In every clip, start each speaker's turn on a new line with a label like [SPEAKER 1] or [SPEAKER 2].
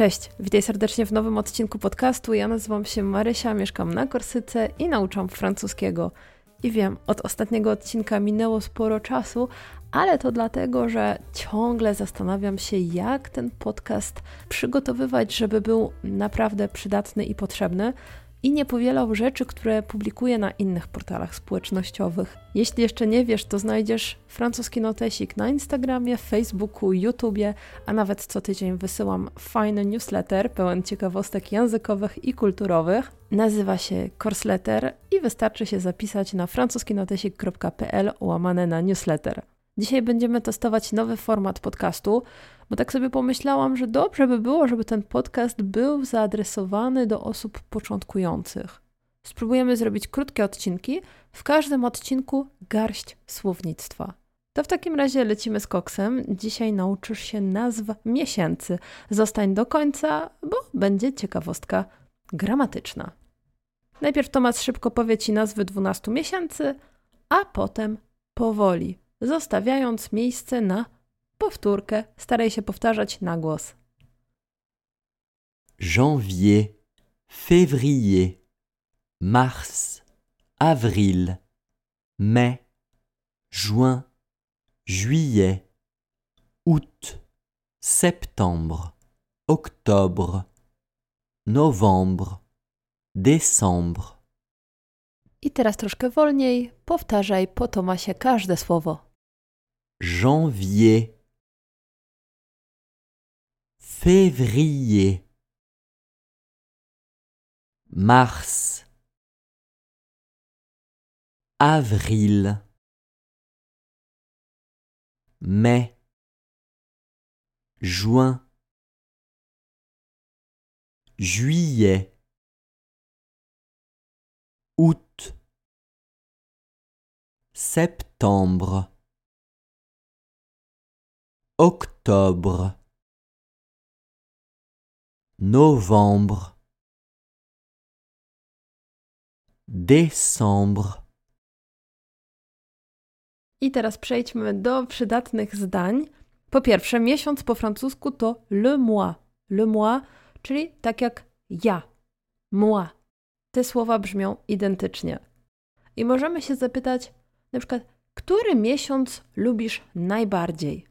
[SPEAKER 1] Cześć, witaj serdecznie w nowym odcinku podcastu. Ja nazywam się Marysia, mieszkam na Korsyce i nauczam francuskiego. I wiem, od ostatniego odcinka minęło sporo czasu, ale to dlatego, że ciągle zastanawiam się, jak ten podcast przygotowywać, żeby był naprawdę przydatny i potrzebny i nie powielał rzeczy, które publikuję na innych portalach społecznościowych. Jeśli jeszcze nie wiesz, to znajdziesz francuski notesik na Instagramie, Facebooku, YouTubie, a nawet co tydzień wysyłam fajny newsletter pełen ciekawostek językowych i kulturowych. Nazywa się Corsletter i wystarczy się zapisać na francuskinotesik.pl łamane na newsletter. Dzisiaj będziemy testować nowy format podcastu, bo tak sobie pomyślałam, że dobrze by było, żeby ten podcast był zaadresowany do osób początkujących. Spróbujemy zrobić krótkie odcinki, w każdym odcinku garść słownictwa. To w takim razie lecimy z koksem. Dzisiaj nauczysz się nazw miesięcy. Zostań do końca, bo będzie ciekawostka gramatyczna. Najpierw Tomasz szybko powie Ci nazwy 12 miesięcy, a potem powoli zostawiając miejsce na powtórkę. Staraj się powtarzać na głos.
[SPEAKER 2] Janvier, février, mars, avril, mai, juin, juillet, août, septembre, octobre, novembre, décembre.
[SPEAKER 1] I teraz troszkę wolniej powtarzaj po Tomasie każde słowo.
[SPEAKER 2] Janvier, février, mars, avril, mai, juin, juillet, août, septembre octobre, novembre, décembre.
[SPEAKER 1] I teraz przejdźmy do przydatnych zdań. Po pierwsze, miesiąc po francusku to le mois. Le mois, czyli tak jak ja. Moi. Te słowa brzmią identycznie. I możemy się zapytać, na przykład, który miesiąc lubisz najbardziej?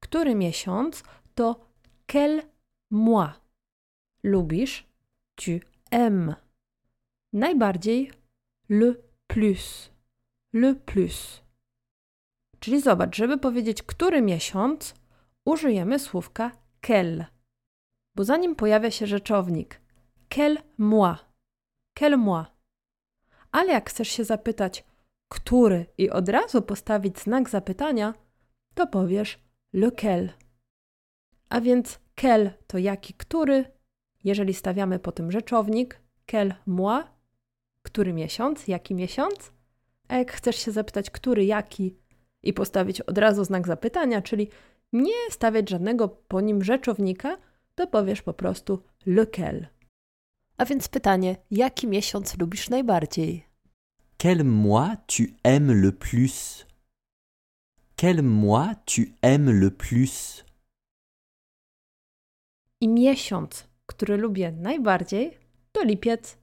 [SPEAKER 1] Który miesiąc to quel mois. Lubisz, tu aimes. Najbardziej le plus. Le plus. Czyli zobacz, żeby powiedzieć który miesiąc, użyjemy słówka quel. Bo zanim pojawia się rzeczownik quel mois, quel mois. Ale jak chcesz się zapytać, który i od razu postawić znak zapytania, to powiesz lequel. A więc quel to jaki, który. Jeżeli stawiamy po tym rzeczownik, quel mois, który miesiąc, jaki miesiąc. A jak chcesz się zapytać, który, jaki i postawić od razu znak zapytania, czyli nie stawiać żadnego po nim rzeczownika, to powiesz po prostu lequel. A więc pytanie, jaki miesiąc lubisz najbardziej?
[SPEAKER 2] Quel mois tu aimes le plus Quel mois tu aimes le plus?
[SPEAKER 1] I miesiąc, który lubię najbardziej, to lipiec.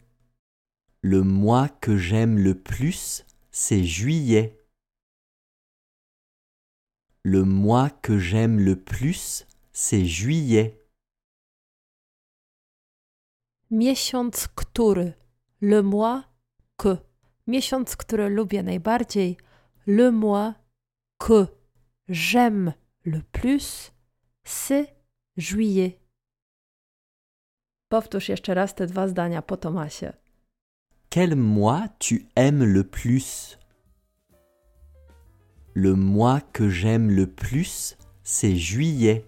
[SPEAKER 2] Le mois que j'aime le plus, c'est juillet. Le mois que j'aime le plus, c'est juillet.
[SPEAKER 1] Miesiąc, który. Le mois que. Miesiąc, który lubię najbardziej. Le mois que j'aime le plus, c'est juillet. Powtórz jeszcze raz te dwa zdania.
[SPEAKER 2] Quel mois tu aimes le plus? Le mois que j'aime le plus, c'est juillet.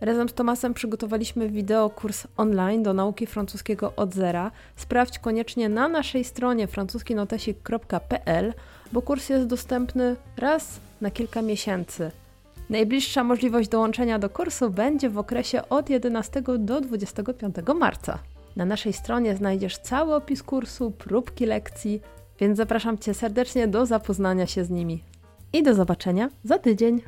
[SPEAKER 1] Razem z Tomasem przygotowaliśmy wideo kurs online do nauki francuskiego od zera. Sprawdź koniecznie na naszej stronie francuskinotesik.pl, bo kurs jest dostępny raz na kilka miesięcy. Najbliższa możliwość dołączenia do kursu będzie w okresie od 11 do 25 marca. Na naszej stronie znajdziesz cały opis kursu, próbki lekcji, więc zapraszam Cię serdecznie do zapoznania się z nimi. I do zobaczenia za tydzień.